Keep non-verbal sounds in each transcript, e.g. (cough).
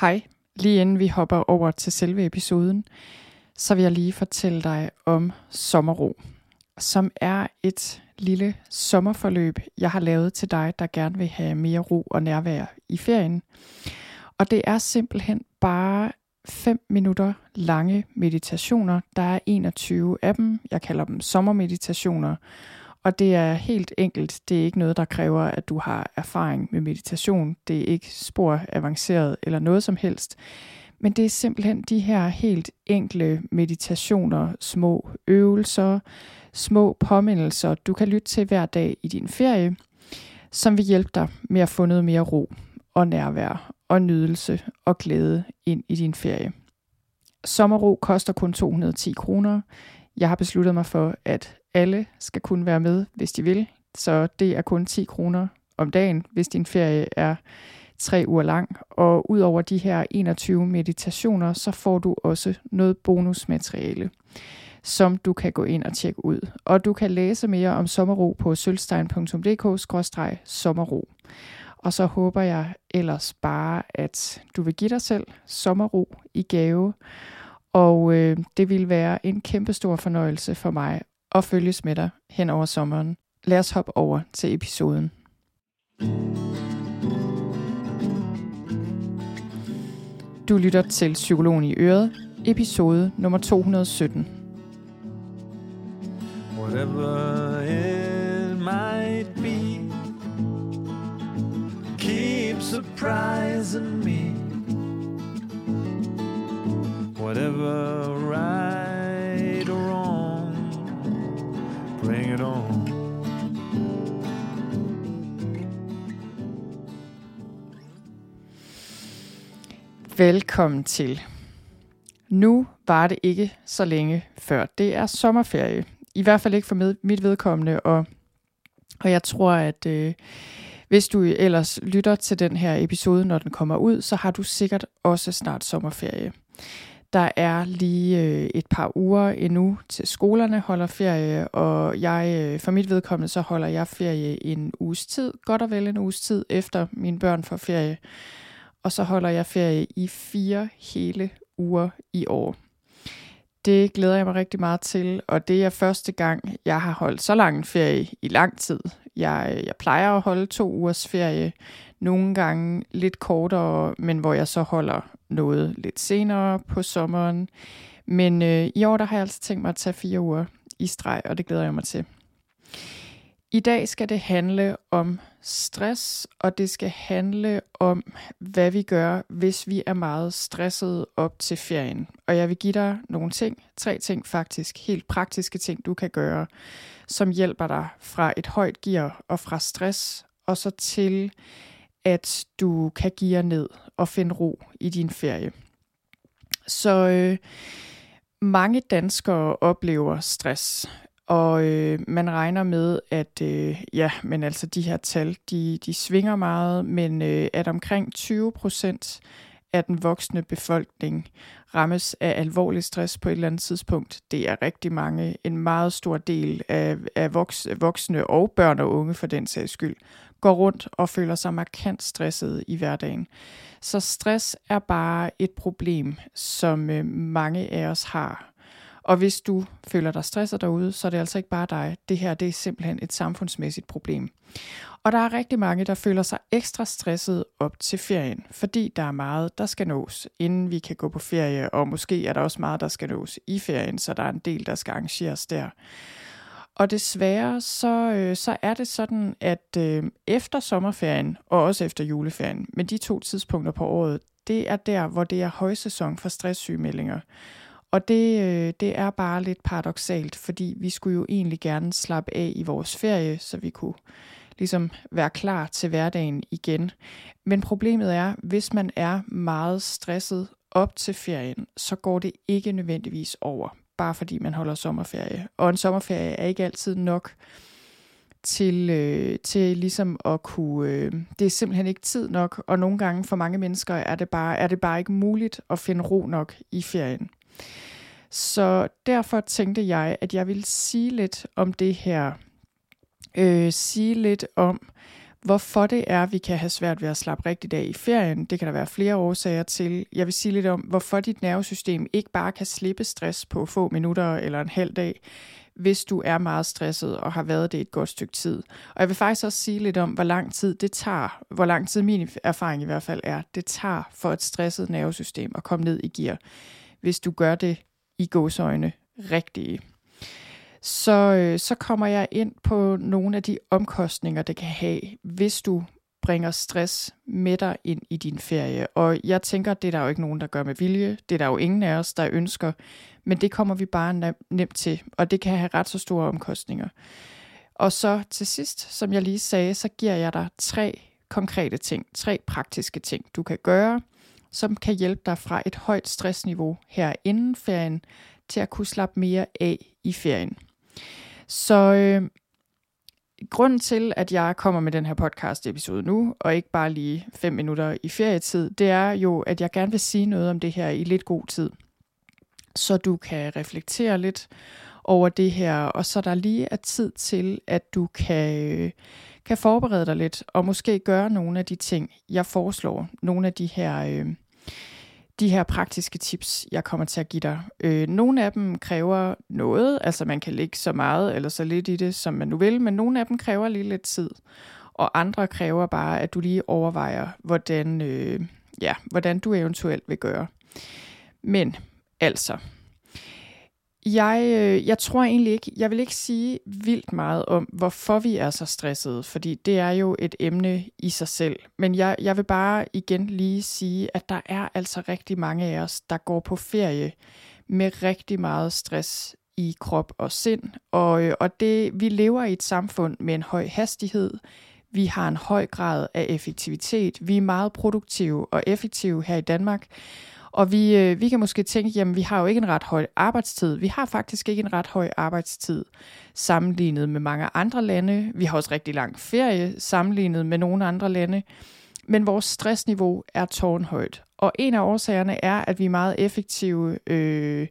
Hej. Lige inden vi hopper over til selve episoden, så vil jeg lige fortælle dig om Sommerro, som er et lille sommerforløb, jeg har lavet til dig, der gerne vil have mere ro og nærvær i ferien. Og det er simpelthen bare 5 minutter lange meditationer. Der er 21 af dem. Jeg kalder dem sommermeditationer. Og det er helt enkelt. Det er ikke noget, der kræver, at du har erfaring med meditation. Det er ikke spor avanceret eller noget som helst. Men det er simpelthen de her helt enkle meditationer, små øvelser, små påmindelser, du kan lytte til hver dag i din ferie, som vil hjælpe dig med at få noget mere ro og nærvær og nydelse og glæde ind i din ferie. Sommerro koster kun 210 kroner. Jeg har besluttet mig for, at alle skal kunne være med, hvis de vil. Så det er kun 10 kroner om dagen, hvis din ferie er tre uger lang. Og ud over de her 21 meditationer, så får du også noget bonusmateriale, som du kan gå ind og tjekke ud. Og du kan læse mere om sommerro på sølvstein.dk-sommerro. Og så håber jeg ellers bare, at du vil give dig selv sommerro i gave. Og øh, det vil være en kæmpe stor fornøjelse for mig og følges med dig hen over sommeren. Lad os hoppe over til episoden. Du lytter til Psykologen i Øret, episode nummer 217. Whatever it might be Keep surprising me Whatever right it on Velkommen til. Nu var det ikke så længe før. Det er sommerferie. I hvert fald ikke for med, mit vedkommende, og, og jeg tror, at øh, hvis du ellers lytter til den her episode, når den kommer ud, så har du sikkert også snart sommerferie. Der er lige øh, et par uger endnu til skolerne holder ferie, og jeg øh, for mit vedkommende så holder jeg ferie en uges tid, godt og vel en uges tid efter mine børn får ferie og så holder jeg ferie i fire hele uger i år. Det glæder jeg mig rigtig meget til, og det er første gang, jeg har holdt så lang ferie i lang tid. Jeg, øh, jeg plejer at holde to ugers ferie, nogle gange lidt kortere, men hvor jeg så holder noget lidt senere på sommeren. Men øh, i år der har jeg altså tænkt mig at tage fire uger i streg, og det glæder jeg mig til. I dag skal det handle om stress, og det skal handle om, hvad vi gør, hvis vi er meget stressede op til ferien. Og jeg vil give dig nogle ting, tre ting faktisk, helt praktiske ting, du kan gøre, som hjælper dig fra et højt gear og fra stress, og så til, at du kan gear ned og finde ro i din ferie. Så øh, mange danskere oplever stress. Og øh, man regner med, at øh, ja, men altså de her tal, de, de svinger meget, men øh, at omkring 20 procent af den voksne befolkning rammes af alvorlig stress på et eller andet tidspunkt. Det er rigtig mange. En meget stor del af, af voks, voksne og børn og unge for den sags skyld går rundt og føler sig markant stresset i hverdagen. Så stress er bare et problem, som øh, mange af os har og hvis du føler dig stresset derude, så er det altså ikke bare dig. Det her det er simpelthen et samfundsmæssigt problem. Og der er rigtig mange, der føler sig ekstra stresset op til ferien, fordi der er meget, der skal nås, inden vi kan gå på ferie, og måske er der også meget, der skal nås i ferien, så der er en del, der skal arrangeres der. Og desværre så, øh, så er det sådan, at øh, efter sommerferien og også efter juleferien, med de to tidspunkter på året, det er der, hvor det er højsæson for stresssygemeldinger. Og det, øh, det er bare lidt paradoxalt, fordi vi skulle jo egentlig gerne slappe af i vores ferie, så vi kunne ligesom være klar til hverdagen igen. Men problemet er, hvis man er meget stresset op til ferien, så går det ikke nødvendigvis over, bare fordi man holder sommerferie. Og en sommerferie er ikke altid nok til, øh, til ligesom at kunne, øh, det er simpelthen ikke tid nok, og nogle gange for mange mennesker er det bare, er det bare ikke muligt at finde ro nok i ferien. Så derfor tænkte jeg, at jeg ville sige lidt om det her. Øh, sige lidt om, Hvorfor det er, vi kan have svært ved at slappe rigtigt af i ferien, det kan der være flere årsager til. Jeg vil sige lidt om, hvorfor dit nervesystem ikke bare kan slippe stress på få minutter eller en halv dag, hvis du er meget stresset og har været det et godt stykke tid. Og jeg vil faktisk også sige lidt om, hvor lang tid det tager, hvor lang tid min erfaring i hvert fald er, det tager for et stresset nervesystem at komme ned i gear, hvis du gør det i gåsøjne rigtige. Så, øh, så kommer jeg ind på nogle af de omkostninger, det kan have, hvis du bringer stress med dig ind i din ferie. Og jeg tænker, det er der jo ikke nogen, der gør med vilje. Det er der jo ingen af os, der ønsker. Men det kommer vi bare nemt til, og det kan have ret så store omkostninger. Og så til sidst, som jeg lige sagde, så giver jeg dig tre konkrete ting, tre praktiske ting, du kan gøre, som kan hjælpe dig fra et højt stressniveau her inden ferien til at kunne slappe mere af i ferien. Så øh, grunden til, at jeg kommer med den her podcast episode nu, og ikke bare lige fem minutter i ferietid, det er jo, at jeg gerne vil sige noget om det her i lidt god tid. Så du kan reflektere lidt over det her, og så der lige er tid til, at du kan, øh, kan forberede dig lidt, og måske gøre nogle af de ting, jeg foreslår. Nogle af de her... Øh, de her praktiske tips, jeg kommer til at give dig. Øh, nogle af dem kræver noget, altså man kan lægge så meget eller så lidt i det, som man nu vil, men nogle af dem kræver lige lidt tid. Og andre kræver bare, at du lige overvejer, hvordan, øh, ja, hvordan du eventuelt vil gøre. Men altså, jeg, øh, jeg tror egentlig ikke, jeg vil ikke sige vildt meget om, hvorfor vi er så stressede, fordi det er jo et emne i sig selv. Men jeg, jeg vil bare igen lige sige, at der er altså rigtig mange af os, der går på ferie med rigtig meget stress i krop og sind. Og, øh, og det, vi lever i et samfund med en høj hastighed. Vi har en høj grad af effektivitet. Vi er meget produktive og effektive her i Danmark. Og vi, øh, vi kan måske tænke, jamen vi har jo ikke en ret høj arbejdstid. Vi har faktisk ikke en ret høj arbejdstid sammenlignet med mange andre lande. Vi har også rigtig lang ferie sammenlignet med nogle andre lande. Men vores stressniveau er tårnhøjt. Og en af årsagerne er, at vi er meget effektive øh,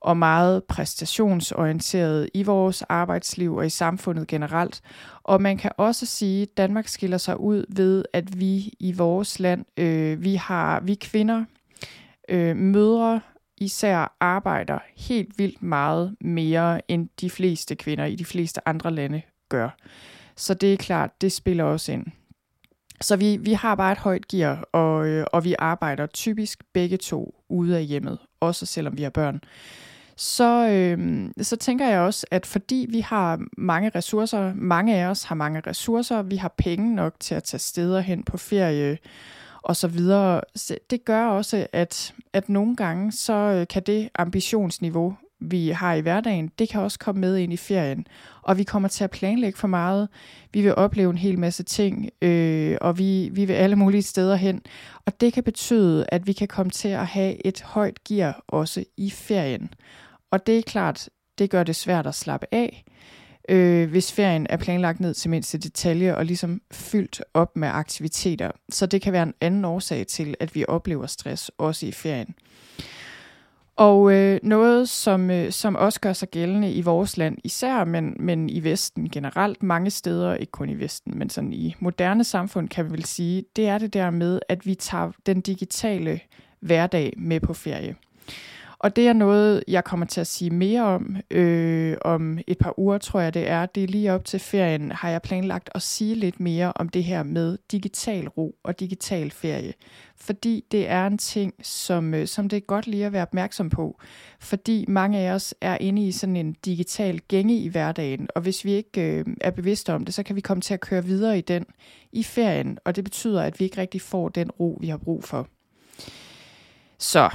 og meget præstationsorienterede i vores arbejdsliv og i samfundet generelt. Og man kan også sige, at Danmark skiller sig ud ved, at vi i vores land, øh, vi har vi kvinder øh, mødre især arbejder helt vildt meget mere, end de fleste kvinder i de fleste andre lande gør. Så det er klart, det spiller også ind. Så vi, vi har bare et højt gear, og, øh, og vi arbejder typisk begge to ude af hjemmet, også selvom vi har børn. Så, øh, så tænker jeg også, at fordi vi har mange ressourcer, mange af os har mange ressourcer, vi har penge nok til at tage steder hen på ferie, og så videre. Det gør også, at, at nogle gange, så øh, kan det ambitionsniveau, vi har i hverdagen, det kan også komme med ind i ferien. Og vi kommer til at planlægge for meget. Vi vil opleve en hel masse ting, øh, og vi, vi vil alle mulige steder hen. Og det kan betyde, at vi kan komme til at have et højt gear også i ferien. Og det er klart, det gør det svært at slappe af øh, hvis ferien er planlagt ned til mindste detalje og ligesom fyldt op med aktiviteter. Så det kan være en anden årsag til, at vi oplever stress også i ferien. Og øh, noget, som, øh, som også gør sig gældende i vores land især, men, men i Vesten generelt, mange steder, ikke kun i Vesten, men sådan i moderne samfund, kan vi vel sige, det er det der med, at vi tager den digitale hverdag med på ferie. Og det er noget, jeg kommer til at sige mere om øh, om et par uger, tror jeg det er. Det er lige op til ferien, har jeg planlagt at sige lidt mere om det her med digital ro og digital ferie. Fordi det er en ting, som, øh, som det er godt lige at være opmærksom på. Fordi mange af os er inde i sådan en digital gænge i hverdagen, og hvis vi ikke øh, er bevidste om det, så kan vi komme til at køre videre i den i ferien, og det betyder, at vi ikke rigtig får den ro, vi har brug for. Så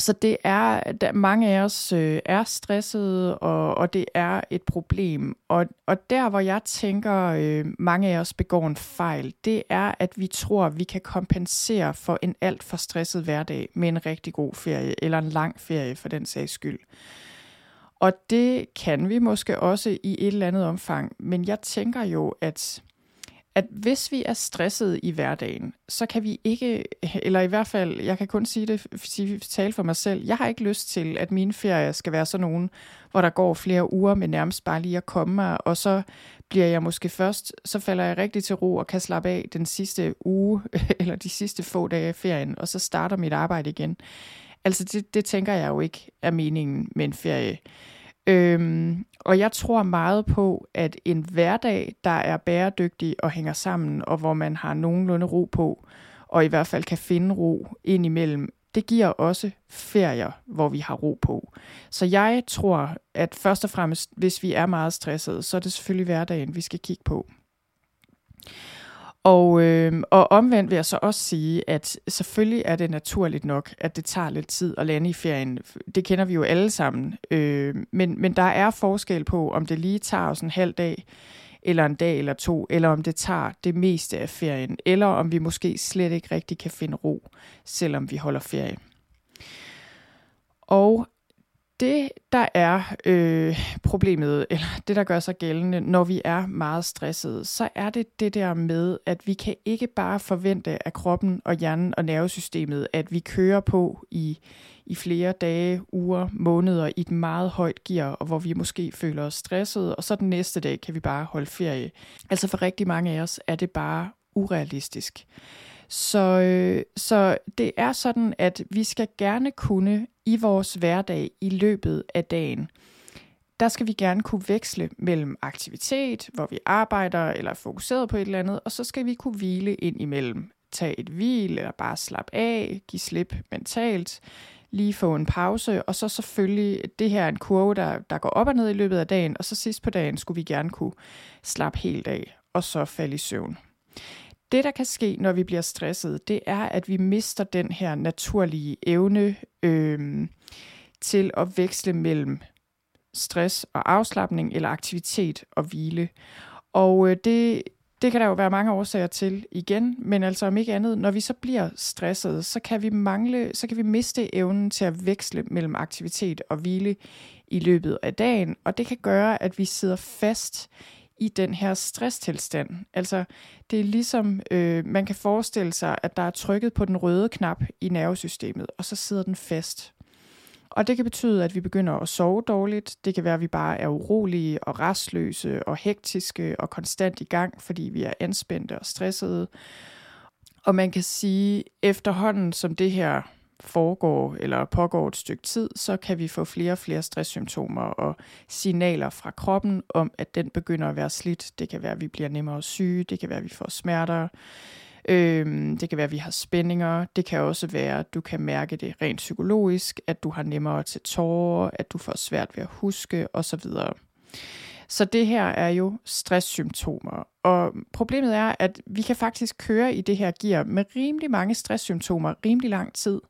så det er, der, mange af os øh, er stressede, og, og det er et problem. Og, og der, hvor jeg tænker, øh, mange af os begår en fejl, det er, at vi tror, vi kan kompensere for en alt for stresset hverdag med en rigtig god ferie, eller en lang ferie for den sags skyld. Og det kan vi måske også i et eller andet omfang, men jeg tænker jo, at at hvis vi er stresset i hverdagen, så kan vi ikke, eller i hvert fald, jeg kan kun sige det, sige, tale for mig selv, jeg har ikke lyst til, at mine ferier skal være sådan nogen, hvor der går flere uger med nærmest bare lige at komme mig, og så bliver jeg måske først, så falder jeg rigtig til ro og kan slappe af den sidste uge, (laughs) eller de sidste få dage af ferien, og så starter mit arbejde igen. Altså det, det tænker jeg jo ikke er meningen med en ferie. Øhm, og jeg tror meget på, at en hverdag, der er bæredygtig og hænger sammen, og hvor man har nogenlunde ro på, og i hvert fald kan finde ro indimellem, det giver også ferier, hvor vi har ro på. Så jeg tror, at først og fremmest, hvis vi er meget stressede, så er det selvfølgelig hverdagen, vi skal kigge på. Og, øh, og omvendt vil jeg så også sige, at selvfølgelig er det naturligt nok, at det tager lidt tid at lande i ferien. Det kender vi jo alle sammen. Øh, men, men der er forskel på, om det lige tager os en halv dag, eller en dag eller to, eller om det tager det meste af ferien, eller om vi måske slet ikke rigtig kan finde ro, selvom vi holder ferie. Og det, der er øh, problemet, eller det, der gør sig gældende, når vi er meget stressede, så er det det der med, at vi kan ikke bare forvente af kroppen og hjernen og nervesystemet, at vi kører på i, i flere dage, uger, måneder i et meget højt gear, og hvor vi måske føler os stressede, og så den næste dag kan vi bare holde ferie. Altså for rigtig mange af os er det bare urealistisk. Så, øh, så det er sådan, at vi skal gerne kunne i vores hverdag i løbet af dagen, der skal vi gerne kunne veksle mellem aktivitet, hvor vi arbejder eller er fokuseret på et eller andet, og så skal vi kunne hvile ind imellem. Tage et hvil eller bare slappe af, give slip mentalt, lige få en pause, og så selvfølgelig, det her er en kurve, der, der går op og ned i løbet af dagen, og så sidst på dagen skulle vi gerne kunne slappe helt af, og så falde i søvn. Det, der kan ske, når vi bliver stresset, det er, at vi mister den her naturlige evne øh, til at veksle mellem stress og afslappning, eller aktivitet og hvile. Og øh, det, det kan der jo være mange årsager til igen, men altså om ikke andet, når vi så bliver stresset, så kan vi mangle, så kan vi miste evnen til at veksle mellem aktivitet og hvile i løbet af dagen, og det kan gøre, at vi sidder fast i den her stresstilstand. Altså, det er ligesom, øh, man kan forestille sig, at der er trykket på den røde knap i nervesystemet, og så sidder den fast. Og det kan betyde, at vi begynder at sove dårligt. Det kan være, at vi bare er urolige og restløse og hektiske og konstant i gang, fordi vi er anspændte og stressede. Og man kan sige, efterhånden som det her foregår eller pågår et stykke tid, så kan vi få flere og flere stresssymptomer og signaler fra kroppen om, at den begynder at være slidt. Det kan være, at vi bliver nemmere syge, det kan være, at vi får smerter, øhm, det kan være, at vi har spændinger, det kan også være, at du kan mærke det rent psykologisk, at du har nemmere til tårer, at du får svært ved at huske osv. Så det her er jo stresssymptomer. Og problemet er, at vi kan faktisk køre i det her gear med rimelig mange stresssymptomer rimelig lang tid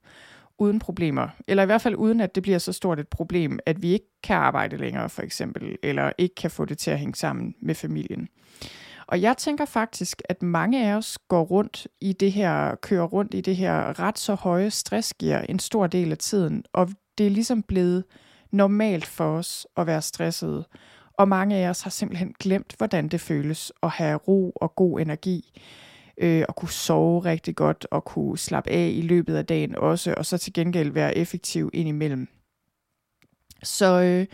uden problemer. Eller i hvert fald uden, at det bliver så stort et problem, at vi ikke kan arbejde længere, for eksempel, eller ikke kan få det til at hænge sammen med familien. Og jeg tænker faktisk, at mange af os går rundt i det her, kører rundt i det her ret så høje stressgear en stor del af tiden, og det er ligesom blevet normalt for os at være stressede. Og mange af os har simpelthen glemt, hvordan det føles at have ro og god energi, øh, og kunne sove rigtig godt, og kunne slappe af i løbet af dagen også, og så til gengæld være effektiv indimellem. Så, øh,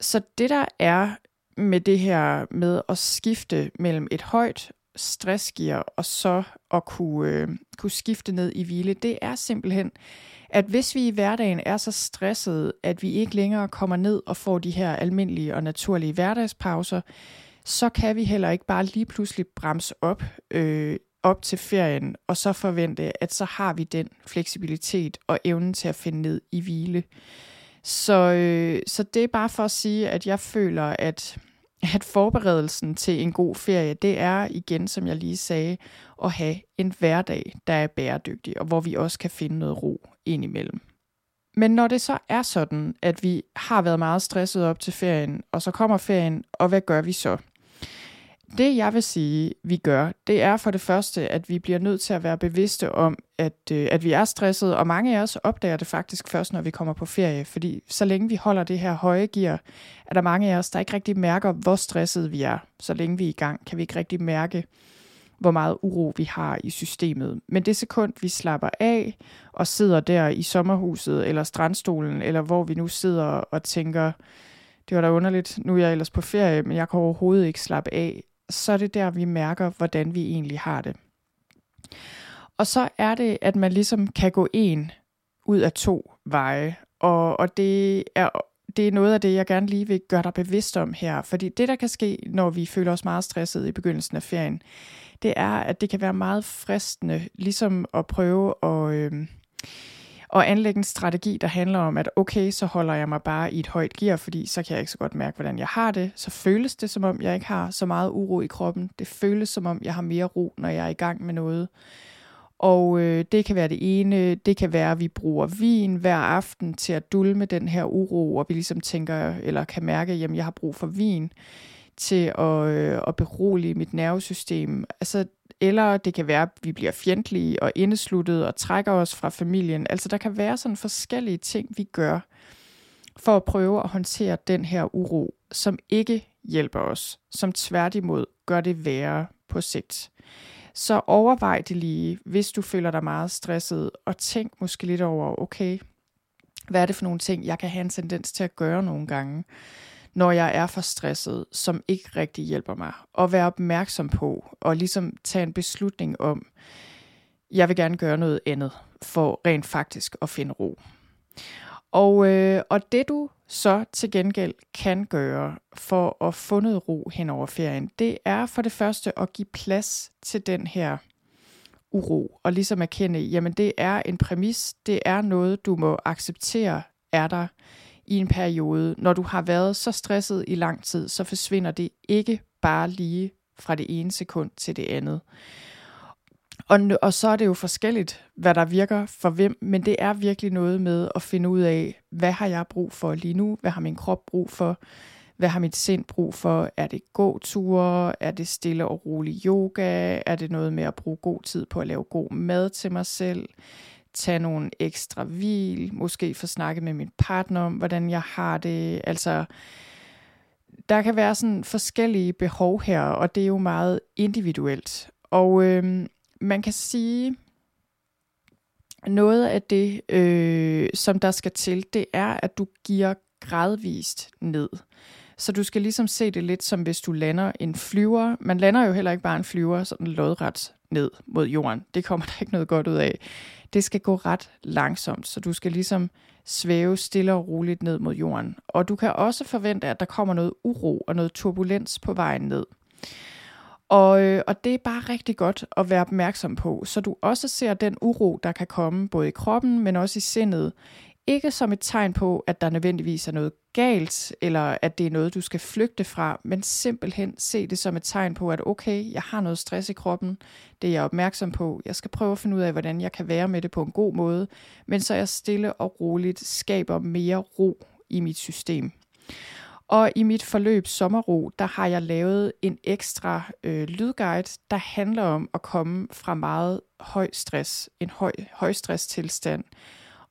så det der er med det her med at skifte mellem et højt stressgear og så at kunne, øh, kunne skifte ned i hvile, det er simpelthen, at hvis vi i hverdagen er så stressede, at vi ikke længere kommer ned og får de her almindelige og naturlige hverdagspauser, så kan vi heller ikke bare lige pludselig bremse op øh, op til ferien, og så forvente, at så har vi den fleksibilitet og evnen til at finde ned i hvile. Så, øh, så det er bare for at sige, at jeg føler, at, at forberedelsen til en god ferie, det er igen, som jeg lige sagde, at have en hverdag, der er bæredygtig, og hvor vi også kan finde noget ro indimellem. Men når det så er sådan, at vi har været meget stresset op til ferien, og så kommer ferien, og hvad gør vi så? Det jeg vil sige, vi gør, det er for det første, at vi bliver nødt til at være bevidste om, at, øh, at vi er stresset, og mange af os opdager det faktisk først, når vi kommer på ferie, fordi så længe vi holder det her høje gear, er der mange af os, der ikke rigtig mærker, hvor stresset vi er. Så længe vi er i gang, kan vi ikke rigtig mærke, hvor meget uro vi har i systemet. Men det sekund, vi slapper af og sidder der i sommerhuset eller strandstolen, eller hvor vi nu sidder og tænker, det var da underligt, nu er jeg ellers på ferie, men jeg kan overhovedet ikke slappe af, så er det der, vi mærker, hvordan vi egentlig har det. Og så er det, at man ligesom kan gå en ud af to veje, og, og det er det er noget af det, jeg gerne lige vil gøre dig bevidst om her. Fordi det, der kan ske, når vi føler os meget stresset i begyndelsen af ferien, det er, at det kan være meget fristende, ligesom at prøve at, øh, at anlægge en strategi, der handler om, at okay, så holder jeg mig bare i et højt gear, fordi så kan jeg ikke så godt mærke, hvordan jeg har det. Så føles det, som om jeg ikke har så meget uro i kroppen. Det føles, som om jeg har mere ro, når jeg er i gang med noget. Og øh, det kan være det ene, det kan være, at vi bruger vin hver aften til at dulme den her uro, og vi ligesom tænker, eller kan mærke, at jeg har brug for vin til at, øh, at berolige mit nervesystem. Altså, eller det kan være, at vi bliver fjendtlige og indesluttet og trækker os fra familien. Altså, der kan være sådan forskellige ting, vi gør for at prøve at håndtere den her uro, som ikke hjælper os, som tværtimod gør det værre på sigt så overvej det lige, hvis du føler dig meget stresset, og tænk måske lidt over, okay, hvad er det for nogle ting, jeg kan have en tendens til at gøre nogle gange, når jeg er for stresset, som ikke rigtig hjælper mig. Og være opmærksom på, og ligesom tage en beslutning om, jeg vil gerne gøre noget andet, for rent faktisk at finde ro. Og, øh, og det du så til gengæld kan gøre for at få noget ro hen over ferien, det er for det første at give plads til den her uro, og ligesom erkende, jamen det er en præmis, det er noget, du må acceptere er der i en periode. Når du har været så stresset i lang tid, så forsvinder det ikke bare lige fra det ene sekund til det andet. Og, og så er det jo forskelligt, hvad der virker for hvem, men det er virkelig noget med at finde ud af, hvad har jeg brug for lige nu? Hvad har min krop brug for? Hvad har mit sind brug for? Er det gåture? Er det stille og rolig yoga? Er det noget med at bruge god tid på at lave god mad til mig selv? Tage nogle ekstra hvil? Måske få snakket med min partner om, hvordan jeg har det? Altså, der kan være sådan forskellige behov her, og det er jo meget individuelt. Og øh, man kan sige, noget af det, øh, som der skal til, det er, at du giver gradvist ned. Så du skal ligesom se det lidt som hvis du lander en flyver. Man lander jo heller ikke bare en flyver sådan lodret ned mod jorden. Det kommer (laughs) der ikke noget godt ud af. Det skal gå ret langsomt, så du skal ligesom svæve stille og roligt ned mod jorden. Og du kan også forvente, at der kommer noget uro og noget turbulens på vejen ned. Og, øh, og det er bare rigtig godt at være opmærksom på, så du også ser den uro, der kan komme både i kroppen, men også i sindet. Ikke som et tegn på, at der nødvendigvis er noget galt, eller at det er noget, du skal flygte fra, men simpelthen se det som et tegn på, at okay, jeg har noget stress i kroppen, det er jeg opmærksom på. Jeg skal prøve at finde ud af, hvordan jeg kan være med det på en god måde, men så jeg stille og roligt skaber mere ro i mit system. Og i mit forløb Sommerro, der har jeg lavet en ekstra øh, lydguide, der handler om at komme fra meget høj stress, en høj, høj tilstand,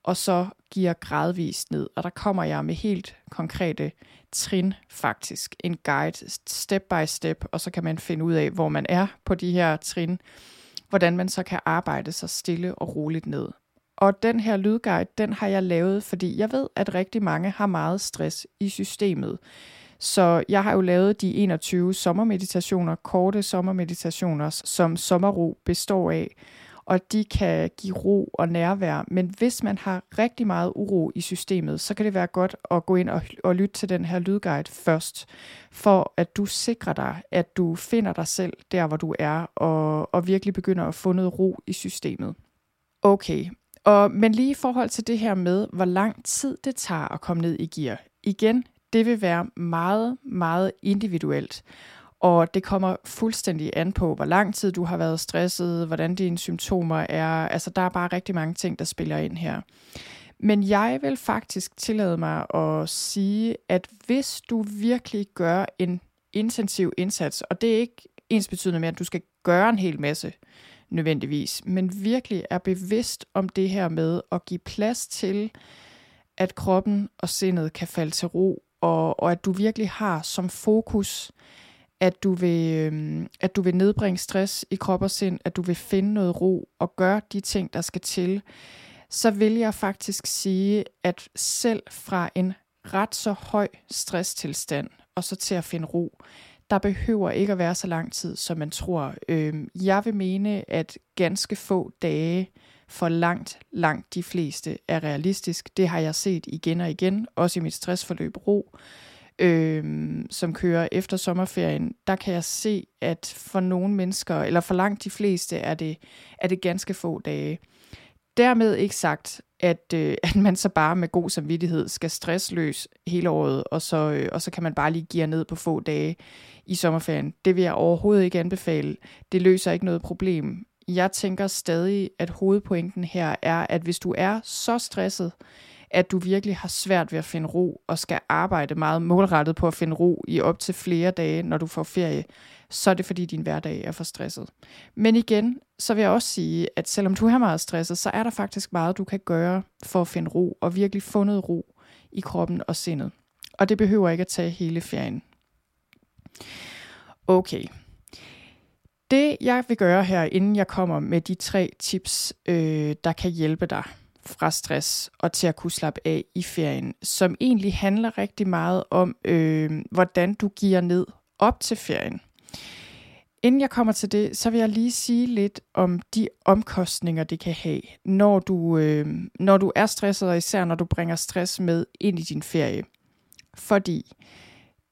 og så giver gradvist ned. Og der kommer jeg med helt konkrete trin faktisk, en guide step by step, og så kan man finde ud af, hvor man er på de her trin, hvordan man så kan arbejde sig stille og roligt ned. Og den her lydguide, den har jeg lavet, fordi jeg ved, at rigtig mange har meget stress i systemet. Så jeg har jo lavet de 21 sommermeditationer, korte sommermeditationer, som sommerro består af. Og de kan give ro og nærvær. Men hvis man har rigtig meget uro i systemet, så kan det være godt at gå ind og, og lytte til den her lydguide først, for at du sikrer dig, at du finder dig selv der, hvor du er, og, og virkelig begynder at få noget ro i systemet. Okay, og, men lige i forhold til det her med, hvor lang tid det tager at komme ned i gear. Igen, det vil være meget, meget individuelt. Og det kommer fuldstændig an på, hvor lang tid du har været stresset, hvordan dine symptomer er. Altså, der er bare rigtig mange ting, der spiller ind her. Men jeg vil faktisk tillade mig at sige, at hvis du virkelig gør en intensiv indsats, og det er ikke ens betydende med, at du skal gøre en hel masse, nødvendigvis, men virkelig er bevidst om det her med at give plads til, at kroppen og sindet kan falde til ro, og, og at du virkelig har som fokus, at du vil, øh, at du vil nedbringe stress i krop og sind, at du vil finde noget ro og gøre de ting, der skal til, så vil jeg faktisk sige, at selv fra en ret så høj stresstilstand, og så til at finde ro, der behøver ikke at være så lang tid, som man tror. Øh, jeg vil mene, at ganske få dage for langt, langt de fleste er realistisk. Det har jeg set igen og igen, også i mit stressforløb ro, øh, Øhm, som kører efter sommerferien. Der kan jeg se, at for nogle mennesker, eller for langt de fleste, er det, er det ganske få dage. Dermed ikke sagt, at, øh, (laughs) at man så bare med god samvittighed skal stressløs hele året, og så, øh, og så kan man bare lige give ned på få dage i sommerferien. Det vil jeg overhovedet ikke anbefale. Det løser ikke noget problem. Jeg tænker stadig, at hovedpointen her er, at hvis du er så stresset, at du virkelig har svært ved at finde ro, og skal arbejde meget målrettet på at finde ro i op til flere dage, når du får ferie, så er det fordi din hverdag er for stresset. Men igen, så vil jeg også sige, at selvom du er meget stresset, så er der faktisk meget, du kan gøre for at finde ro, og virkelig få noget ro i kroppen og sindet. Og det behøver ikke at tage hele ferien. Okay. Det jeg vil gøre her, inden jeg kommer med de tre tips, øh, der kan hjælpe dig fra stress og til at kunne slappe af i ferien, som egentlig handler rigtig meget om, øh, hvordan du giver ned op til ferien. Inden jeg kommer til det, så vil jeg lige sige lidt om de omkostninger, det kan have, når du, øh, når du er stresset, og især når du bringer stress med ind i din ferie. Fordi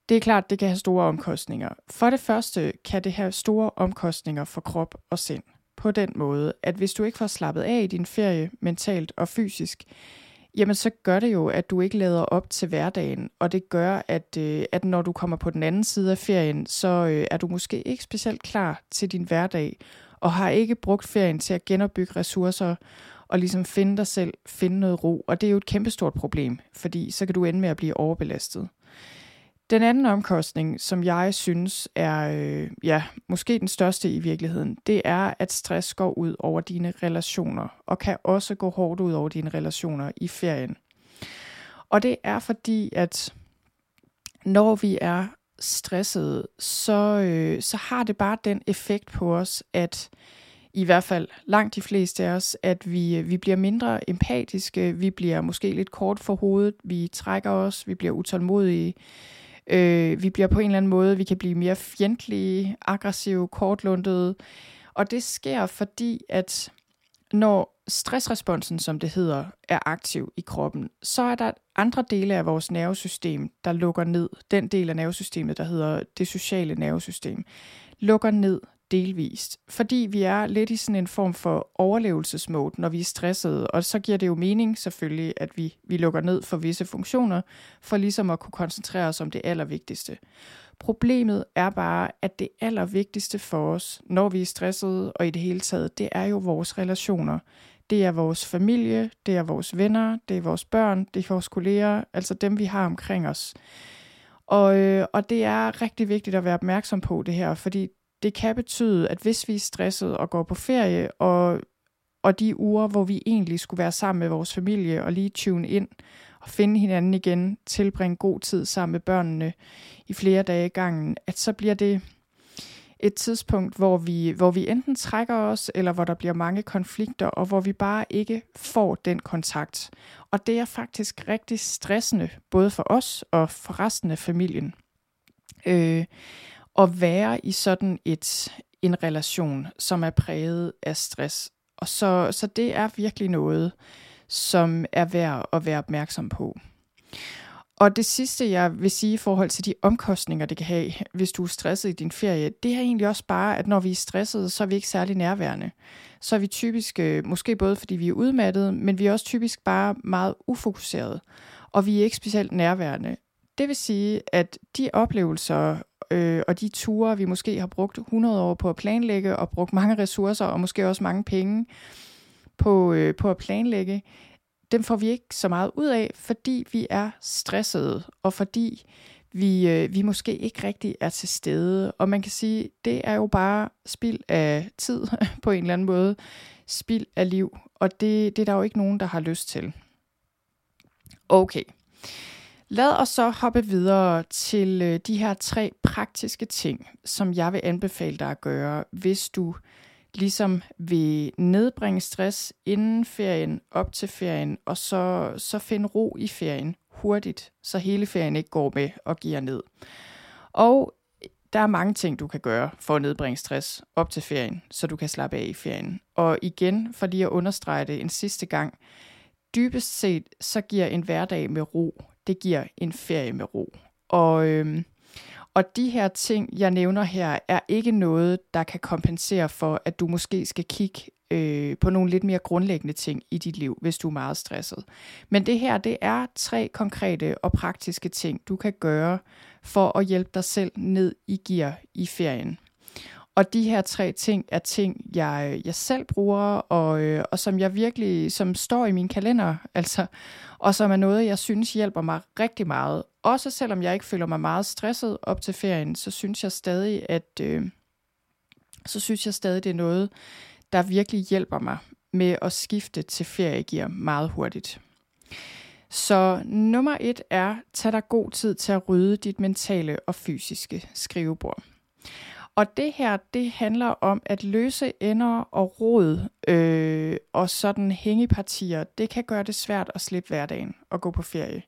det er klart, det kan have store omkostninger. For det første kan det have store omkostninger for krop og sind. På den måde, at hvis du ikke får slappet af i din ferie, mentalt og fysisk, jamen så gør det jo, at du ikke lader op til hverdagen, og det gør, at, øh, at når du kommer på den anden side af ferien, så øh, er du måske ikke specielt klar til din hverdag, og har ikke brugt ferien til at genopbygge ressourcer, og ligesom finde dig selv, finde noget ro, og det er jo et kæmpestort problem, fordi så kan du ende med at blive overbelastet. Den anden omkostning, som jeg synes er øh, ja, måske den største i virkeligheden, det er, at stress går ud over dine relationer, og kan også gå hårdt ud over dine relationer i ferien. Og det er fordi, at når vi er stressede, så, øh, så har det bare den effekt på os, at i hvert fald langt de fleste af os, at vi, øh, vi bliver mindre empatiske, vi bliver måske lidt kort for hovedet, vi trækker os, vi bliver utålmodige, Øh, vi bliver på en eller anden måde, vi kan blive mere fjendtlige, aggressive, kortlundede. Og det sker, fordi at når stressresponsen, som det hedder, er aktiv i kroppen, så er der andre dele af vores nervesystem, der lukker ned. Den del af nervesystemet, der hedder det sociale nervesystem, lukker ned delvist. Fordi vi er lidt i sådan en form for overlevelsesmode, når vi er stressede, og så giver det jo mening selvfølgelig, at vi, vi lukker ned for visse funktioner, for ligesom at kunne koncentrere os om det allervigtigste. Problemet er bare, at det allervigtigste for os, når vi er stressede og i det hele taget, det er jo vores relationer. Det er vores familie, det er vores venner, det er vores børn, det er vores kolleger, altså dem vi har omkring os. Og, øh, og det er rigtig vigtigt at være opmærksom på det her, fordi det kan betyde, at hvis vi er stresset og går på ferie, og, og de uger, hvor vi egentlig skulle være sammen med vores familie og lige tune ind og finde hinanden igen, tilbringe god tid sammen med børnene i flere dage i gangen, at så bliver det et tidspunkt, hvor vi, hvor vi enten trækker os, eller hvor der bliver mange konflikter, og hvor vi bare ikke får den kontakt. Og det er faktisk rigtig stressende, både for os og for resten af familien. Øh, at være i sådan et en relation, som er præget af stress. Og så, så det er virkelig noget, som er værd at være opmærksom på. Og det sidste, jeg vil sige i forhold til de omkostninger, det kan have, hvis du er stresset i din ferie, det er egentlig også bare, at når vi er stressede, så er vi ikke særlig nærværende. Så er vi typisk, øh, måske både fordi vi er udmattede, men vi er også typisk bare meget ufokuseret, og vi er ikke specielt nærværende. Det vil sige, at de oplevelser øh, og de ture, vi måske har brugt 100 år på at planlægge, og brugt mange ressourcer, og måske også mange penge på, øh, på at planlægge, dem får vi ikke så meget ud af, fordi vi er stressede, og fordi vi, øh, vi måske ikke rigtig er til stede. Og man kan sige, det er jo bare spild af tid (laughs) på en eller anden måde, spild af liv, og det, det er der jo ikke nogen, der har lyst til. Okay, Lad os så hoppe videre til øh, de her tre praktiske ting, som jeg vil anbefale dig at gøre, hvis du ligesom vil nedbringe stress inden ferien, op til ferien, og så, så finde ro i ferien hurtigt, så hele ferien ikke går med og giver ned. Og der er mange ting, du kan gøre for at nedbringe stress op til ferien, så du kan slappe af i ferien. Og igen, for lige at understrege det en sidste gang, dybest set, så giver en hverdag med ro, det giver en ferie med ro. Og, øhm, og de her ting, jeg nævner her, er ikke noget, der kan kompensere for, at du måske skal kigge øh, på nogle lidt mere grundlæggende ting i dit liv, hvis du er meget stresset. Men det her, det er tre konkrete og praktiske ting, du kan gøre for at hjælpe dig selv ned i gear i ferien. Og de her tre ting er ting, jeg, jeg selv bruger, og, øh, og som jeg virkelig, som står i min kalender, (laughs) altså, og som er noget, jeg synes hjælper mig rigtig meget. Også selvom jeg ikke føler mig meget stresset op til ferien, så synes jeg stadig, at øh, så synes jeg stadig, det er noget, der virkelig hjælper mig med at skifte til feriegear meget hurtigt. Så nummer et er, tag dig god tid til at rydde dit mentale og fysiske skrivebord. Og det her, det handler om at løse ender og rod øh, og sådan hængepartier. Det kan gøre det svært at slippe hverdagen og gå på ferie.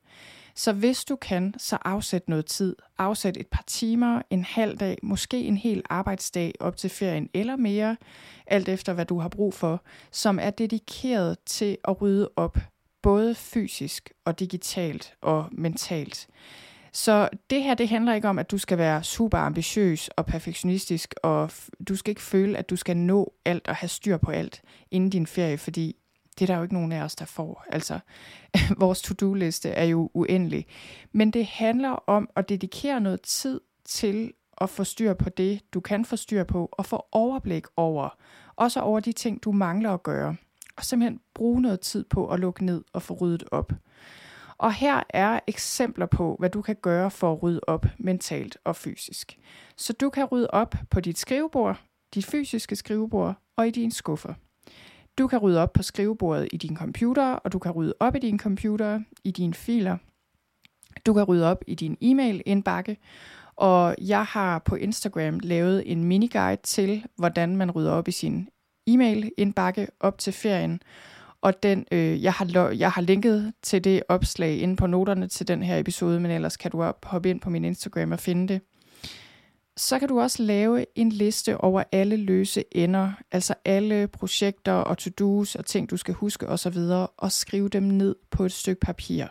Så hvis du kan, så afsæt noget tid. Afsæt et par timer, en halv dag, måske en hel arbejdsdag op til ferien eller mere, alt efter hvad du har brug for, som er dedikeret til at rydde op, både fysisk og digitalt og mentalt. Så det her, det handler ikke om, at du skal være super ambitiøs og perfektionistisk, og du skal ikke føle, at du skal nå alt og have styr på alt inden din ferie, fordi det er der jo ikke nogen af os, der får. Altså, (laughs) vores to-do-liste er jo uendelig. Men det handler om at dedikere noget tid til at få styr på det, du kan få styr på, og få overblik over, også over de ting, du mangler at gøre. Og simpelthen bruge noget tid på at lukke ned og få ryddet op. Og her er eksempler på, hvad du kan gøre for at rydde op mentalt og fysisk. Så du kan rydde op på dit skrivebord, dit fysiske skrivebord og i dine skuffer. Du kan rydde op på skrivebordet i din computer, og du kan rydde op i din computer, i dine filer. Du kan rydde op i din e-mail-indbakke, og jeg har på Instagram lavet en mini-guide til, hvordan man rydder op i sin e-mail-indbakke op til ferien. Og den, øh, jeg, har, jeg har linket til det opslag inde på noterne til den her episode, men ellers kan du op, hoppe ind på min Instagram og finde det så kan du også lave en liste over alle løse ender, altså alle projekter og to-dos og ting, du skal huske osv., og skrive dem ned på et stykke papir.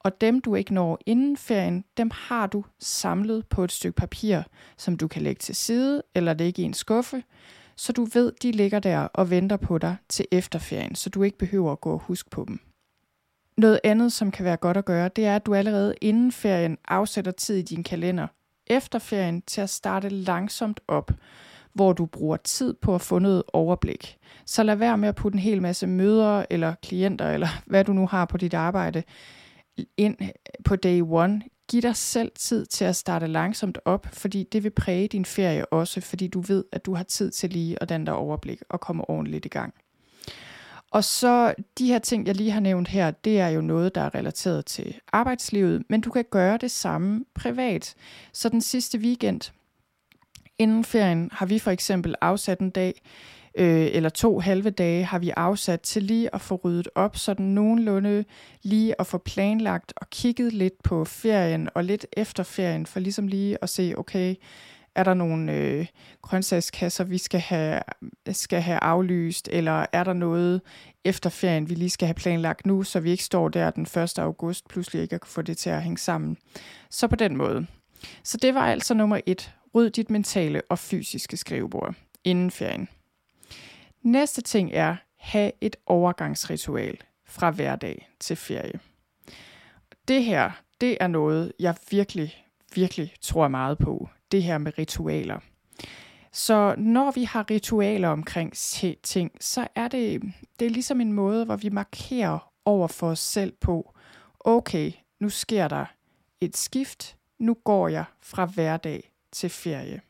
Og dem, du ikke når inden ferien, dem har du samlet på et stykke papir, som du kan lægge til side eller lægge i en skuffe, så du ved, de ligger der og venter på dig til efterferien, så du ikke behøver at gå og huske på dem. Noget andet, som kan være godt at gøre, det er, at du allerede inden ferien afsætter tid i din kalender efter ferien til at starte langsomt op, hvor du bruger tid på at få noget overblik. Så lad være med at putte en hel masse møder eller klienter, eller hvad du nu har på dit arbejde, ind på day one. Giv dig selv tid til at starte langsomt op, fordi det vil præge din ferie også, fordi du ved, at du har tid til lige at danne dig overblik og komme ordentligt i gang. Og så de her ting, jeg lige har nævnt her, det er jo noget, der er relateret til arbejdslivet, men du kan gøre det samme privat. Så den sidste weekend inden ferien har vi for eksempel afsat en dag, øh, eller to halve dage har vi afsat til lige at få ryddet op, sådan nogenlunde lige at få planlagt og kigget lidt på ferien og lidt efter ferien, for ligesom lige at se, okay, er der nogle øh, grøntsagskasser, vi skal have, skal have aflyst, eller er der noget efter ferien, vi lige skal have planlagt nu, så vi ikke står der den 1. august pludselig ikke kan få det til at hænge sammen. Så på den måde. Så det var altså nummer et. Ryd dit mentale og fysiske skrivebord inden ferien. Næste ting er, have et overgangsritual fra hverdag til ferie. Det her, det er noget, jeg virkelig, virkelig tror meget på det her med ritualer. Så når vi har ritualer omkring ting, så er det, det er ligesom en måde, hvor vi markerer over for os selv på, okay, nu sker der et skift, nu går jeg fra hverdag til ferie.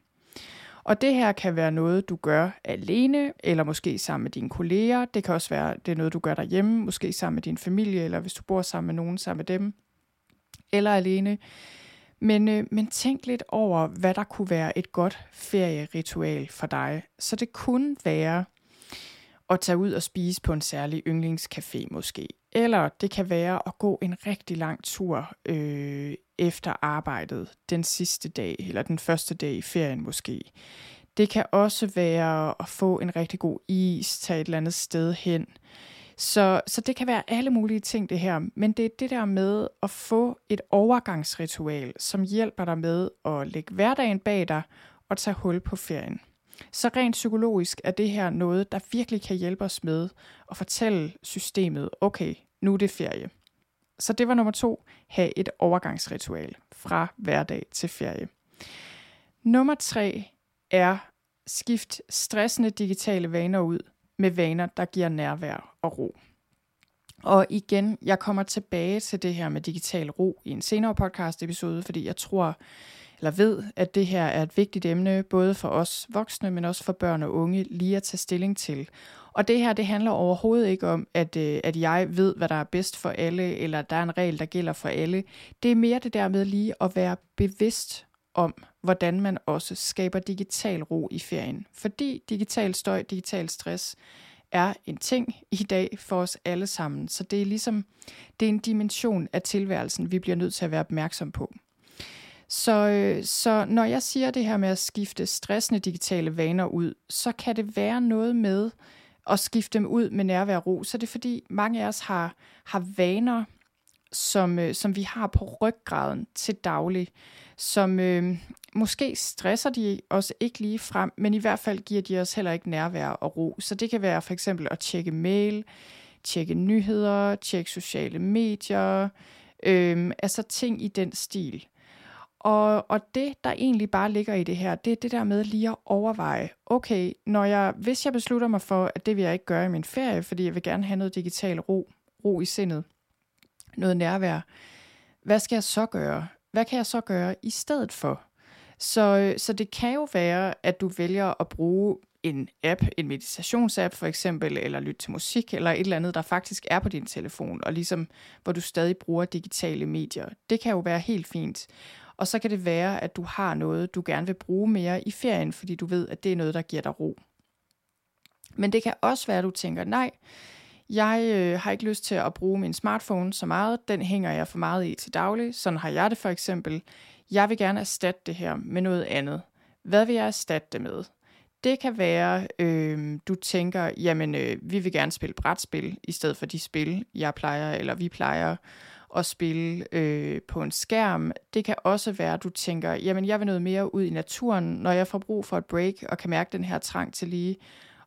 Og det her kan være noget, du gør alene, eller måske sammen med dine kolleger. Det kan også være, det er noget, du gør derhjemme, måske sammen med din familie, eller hvis du bor sammen med nogen, sammen med dem. eller alene. Men, øh, men tænk lidt over, hvad der kunne være et godt ferieritual for dig. Så det kunne være at tage ud og spise på en særlig yndlingscafé måske. Eller det kan være at gå en rigtig lang tur øh, efter arbejdet den sidste dag, eller den første dag i ferien måske. Det kan også være at få en rigtig god is, tage et eller andet sted hen. Så, så det kan være alle mulige ting det her, men det er det der med at få et overgangsritual, som hjælper dig med at lægge hverdagen bag dig og tage hul på ferien. Så rent psykologisk er det her noget, der virkelig kan hjælpe os med at fortælle systemet, okay, nu er det ferie. Så det var nummer to, have et overgangsritual fra hverdag til ferie. Nummer tre er skift stressende digitale vaner ud med vaner, der giver nærvær og ro. Og igen, jeg kommer tilbage til det her med digital ro i en senere podcast episode, fordi jeg tror, eller ved, at det her er et vigtigt emne, både for os voksne, men også for børn og unge, lige at tage stilling til. Og det her, det handler overhovedet ikke om, at, øh, at jeg ved, hvad der er bedst for alle, eller der er en regel, der gælder for alle. Det er mere det der med lige at være bevidst om, hvordan man også skaber digital ro i ferien. Fordi digital støj, digital stress er en ting i dag for os alle sammen. Så det er ligesom, det er en dimension af tilværelsen, vi bliver nødt til at være opmærksom på. Så, øh, så når jeg siger det her med at skifte stressende digitale vaner ud, så kan det være noget med at skifte dem ud med nærvær og ro. Så det er fordi mange af os har, har vaner, som, øh, som vi har på ryggraden til daglig, som øh, måske stresser de os ikke lige frem, men i hvert fald giver de os heller ikke nærvær og ro. Så det kan være for eksempel at tjekke mail, tjekke nyheder, tjekke sociale medier, øh, altså ting i den stil. Og, og det, der egentlig bare ligger i det her, det er det der med lige at overveje, okay, når jeg, hvis jeg beslutter mig for, at det vil jeg ikke gøre i min ferie, fordi jeg vil gerne have noget digital ro, ro i sindet, noget nærvær, hvad skal jeg så gøre? Hvad kan jeg så gøre i stedet for? Så, så det kan jo være, at du vælger at bruge en app, en meditationsapp for eksempel, eller lytte til musik, eller et eller andet, der faktisk er på din telefon, og ligesom, hvor du stadig bruger digitale medier. Det kan jo være helt fint. Og så kan det være, at du har noget, du gerne vil bruge mere i ferien, fordi du ved, at det er noget, der giver dig ro. Men det kan også være, at du tænker, nej, jeg øh, har ikke lyst til at bruge min smartphone så meget. Den hænger jeg for meget i til daglig. Sådan har jeg det for eksempel. Jeg vil gerne erstatte det her med noget andet. Hvad vil jeg erstatte det med? Det kan være, øh, du tænker, jamen øh, vi vil gerne spille brætspil, i stedet for de spil, jeg plejer, eller vi plejer at spille øh, på en skærm. Det kan også være, at du tænker, jamen jeg vil noget mere ud i naturen, når jeg får brug for et break, og kan mærke den her trang til lige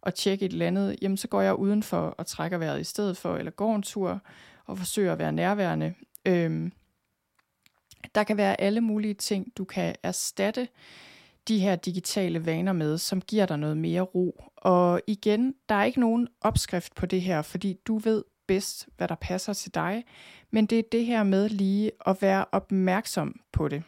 at tjekke et eller andet, jamen så går jeg udenfor og trækker vejret i stedet for, eller går en tur og forsøger at være nærværende. Øhm, der kan være alle mulige ting, du kan erstatte de her digitale vaner med, som giver dig noget mere ro. Og igen, der er ikke nogen opskrift på det her, fordi du ved bedst, hvad der passer til dig, men det er det her med lige at være opmærksom på det.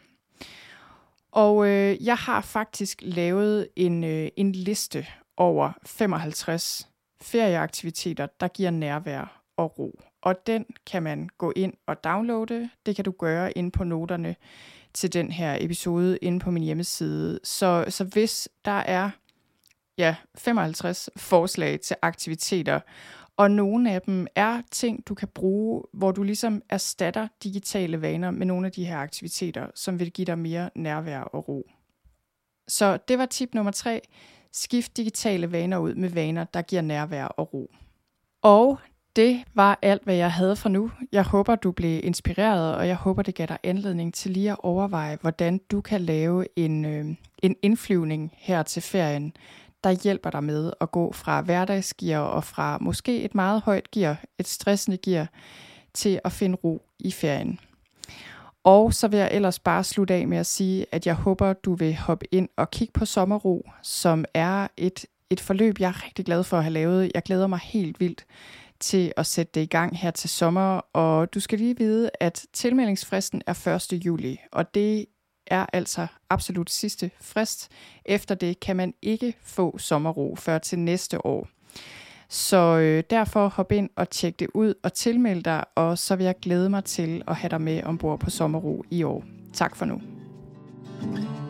Og øh, jeg har faktisk lavet en, øh, en liste over 55 ferieaktiviteter, der giver nærvær og ro. Og den kan man gå ind og downloade. Det kan du gøre ind på noterne til den her episode inde på min hjemmeside. Så, så hvis der er ja, 55 forslag til aktiviteter, og nogle af dem er ting, du kan bruge, hvor du ligesom erstatter digitale vaner med nogle af de her aktiviteter, som vil give dig mere nærvær og ro. Så det var tip nummer tre. Skift digitale vaner ud med vaner, der giver nærvær og ro. Og det var alt, hvad jeg havde for nu. Jeg håber, du blev inspireret, og jeg håber, det gav dig anledning til lige at overveje, hvordan du kan lave en, øh, en indflyvning her til ferien, der hjælper dig med at gå fra hverdagsgear og fra måske et meget højt gear, et stressende gear, til at finde ro i ferien. Og så vil jeg ellers bare slutte af med at sige, at jeg håber, du vil hoppe ind og kigge på Sommerro, som er et, et forløb, jeg er rigtig glad for at have lavet. Jeg glæder mig helt vildt til at sætte det i gang her til sommer, og du skal lige vide, at tilmeldingsfristen er 1. juli, og det er altså absolut sidste frist. Efter det kan man ikke få sommerro før til næste år. Så øh, derfor hop ind og tjek det ud og tilmeld dig, og så vil jeg glæde mig til at have dig med ombord på Sommerro i år. Tak for nu. thank you